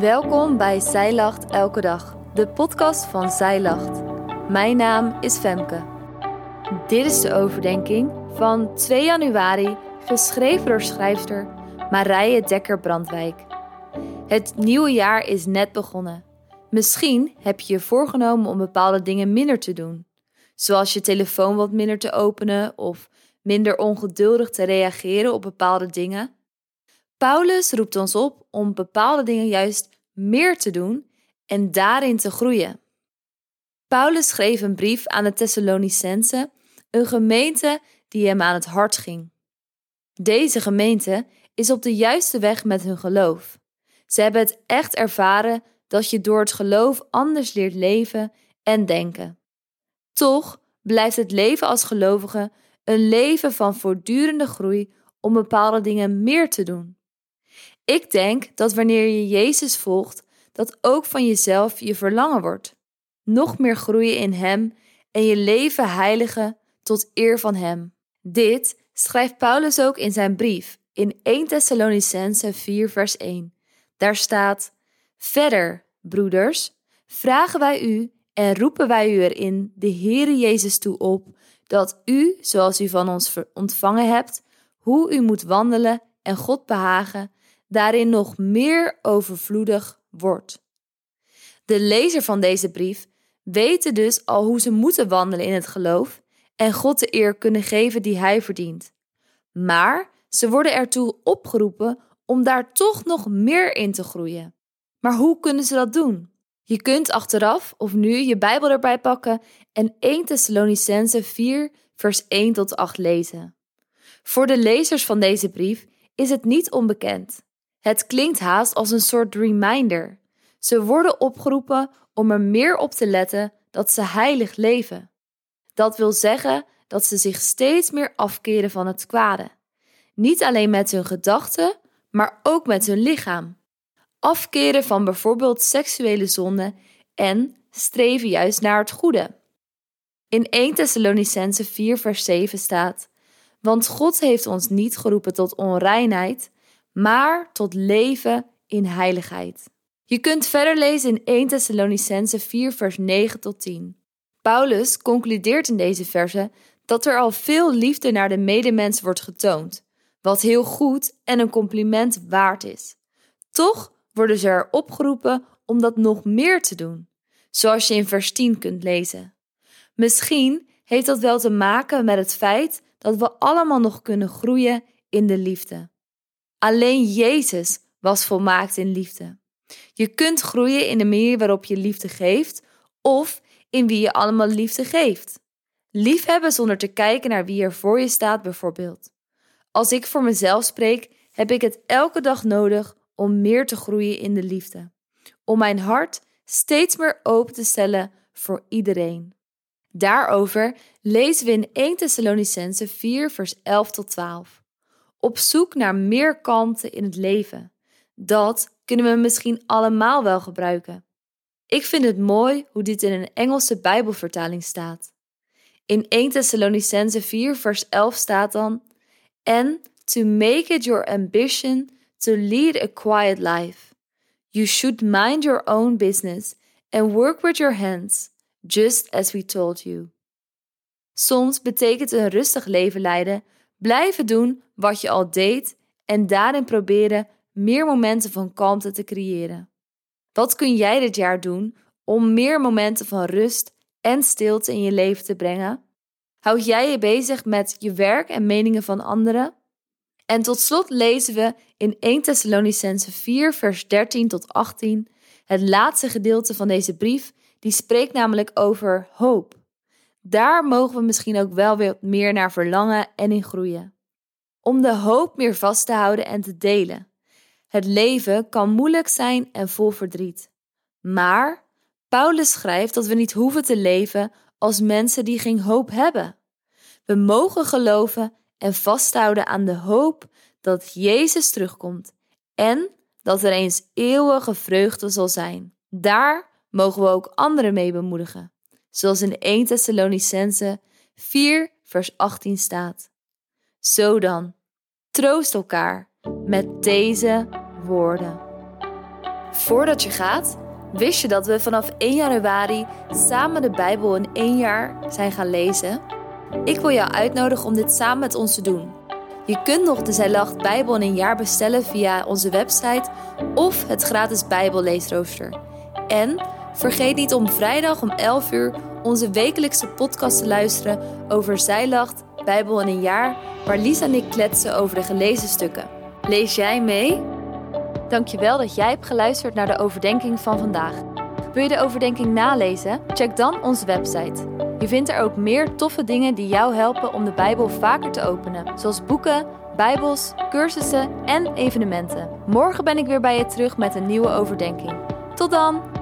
Welkom bij Zij Lacht Elke Dag, de podcast van Zij Lacht. Mijn naam is Femke. Dit is de overdenking van 2 januari, geschreven door schrijfster Marije Dekker-Brandwijk. Het nieuwe jaar is net begonnen. Misschien heb je je voorgenomen om bepaalde dingen minder te doen, zoals je telefoon wat minder te openen of minder ongeduldig te reageren op bepaalde dingen. Paulus roept ons op om bepaalde dingen juist meer te doen en daarin te groeien. Paulus schreef een brief aan de Thessalonicense, een gemeente die hem aan het hart ging. Deze gemeente is op de juiste weg met hun geloof. Ze hebben het echt ervaren dat je door het geloof anders leert leven en denken. Toch blijft het leven als gelovige een leven van voortdurende groei om bepaalde dingen meer te doen. Ik denk dat wanneer je Jezus volgt, dat ook van jezelf je verlangen wordt. Nog meer groeien in Hem en je leven heiligen tot eer van Hem. Dit schrijft Paulus ook in zijn brief in 1 Thessalonicense 4 vers 1. Daar staat: Verder, broeders, vragen wij u en roepen wij u erin de Heere Jezus toe op dat u, zoals u van ons ontvangen hebt, hoe u moet wandelen en God behagen, daarin nog meer overvloedig wordt. De lezer van deze brief weten dus al hoe ze moeten wandelen in het geloof en God de eer kunnen geven die hij verdient. Maar ze worden ertoe opgeroepen om daar toch nog meer in te groeien. Maar hoe kunnen ze dat doen? Je kunt achteraf of nu je Bijbel erbij pakken en 1 Thessalonicense 4 vers 1 tot 8 lezen. Voor de lezers van deze brief is het niet onbekend. Het klinkt haast als een soort reminder. Ze worden opgeroepen om er meer op te letten dat ze heilig leven. Dat wil zeggen dat ze zich steeds meer afkeren van het kwade. Niet alleen met hun gedachten, maar ook met hun lichaam. Afkeren van bijvoorbeeld seksuele zonde en streven juist naar het goede. In 1 Thessalonicense 4 vers 7 staat: Want God heeft ons niet geroepen tot onreinheid, maar tot leven in heiligheid. Je kunt verder lezen in 1 Thessalonicense 4 vers 9 tot 10. Paulus concludeert in deze verse dat er al veel liefde naar de medemens wordt getoond, wat heel goed en een compliment waard is. Toch worden ze er opgeroepen om dat nog meer te doen, zoals je in vers 10 kunt lezen. Misschien heeft dat wel te maken met het feit dat we allemaal nog kunnen groeien in de liefde. Alleen Jezus was volmaakt in liefde. Je kunt groeien in de manier waarop je liefde geeft of in wie je allemaal liefde geeft. Liefhebben zonder te kijken naar wie er voor je staat, bijvoorbeeld. Als ik voor mezelf spreek, heb ik het elke dag nodig om meer te groeien in de liefde. Om mijn hart steeds meer open te stellen voor iedereen. Daarover lezen we in 1 Thessalonicense 4 vers 11 tot 12. Op zoek naar meer kalmte in het leven. Dat kunnen we misschien allemaal wel gebruiken. Ik vind het mooi hoe dit in een Engelse Bijbelvertaling staat. In 1 Thessalonicense 4 vers 11 staat dan: And to make it your ambition to lead a quiet life. You should mind your own business and work with your hands, just as we told you. Soms betekent een rustig leven leiden blijven doen wat je al deed en daarin proberen meer momenten van kalmte te creëren. Wat kun jij dit jaar doen om meer momenten van rust en stilte in je leven te brengen? Houd jij je bezig met je werk en meningen van anderen? En tot slot lezen we in 1 Thessalonicense 4, vers 13 tot 18, het laatste gedeelte van deze brief, die spreekt namelijk over hoop. Daar mogen we misschien ook wel weer meer naar verlangen en in groeien. Om de hoop meer vast te houden en te delen. Het leven kan moeilijk zijn en vol verdriet. Maar Paulus schrijft dat we niet hoeven te leven als mensen die geen hoop hebben. We mogen geloven en vasthouden aan de hoop dat Jezus terugkomt en dat er eens eeuwige vreugde zal zijn. Daar mogen we ook anderen mee bemoedigen, zoals in 1 Thessalonicense 4 vers 18 staat. Zo dan, troost elkaar met deze woorden. Voordat je gaat, wist je dat we vanaf 1 januari samen de Bijbel in één jaar zijn gaan lezen? Ik wil jou uitnodigen om dit samen met ons te doen. Je kunt nog de Zijlacht Bijbel in een jaar bestellen via onze website of het gratis Bijbelleesrooster. En vergeet niet om vrijdag om 11 uur onze wekelijkse podcast te luisteren over Zijlacht Bijbel in een jaar, waar Lisa en ik kletsen over de gelezen stukken. Lees jij mee? Dankjewel dat jij hebt geluisterd naar de overdenking van vandaag. Wil je de overdenking nalezen? Check dan onze website. Je vindt er ook meer toffe dingen die jou helpen om de Bijbel vaker te openen, zoals boeken, Bijbels, cursussen en evenementen. Morgen ben ik weer bij je terug met een nieuwe overdenking. Tot dan!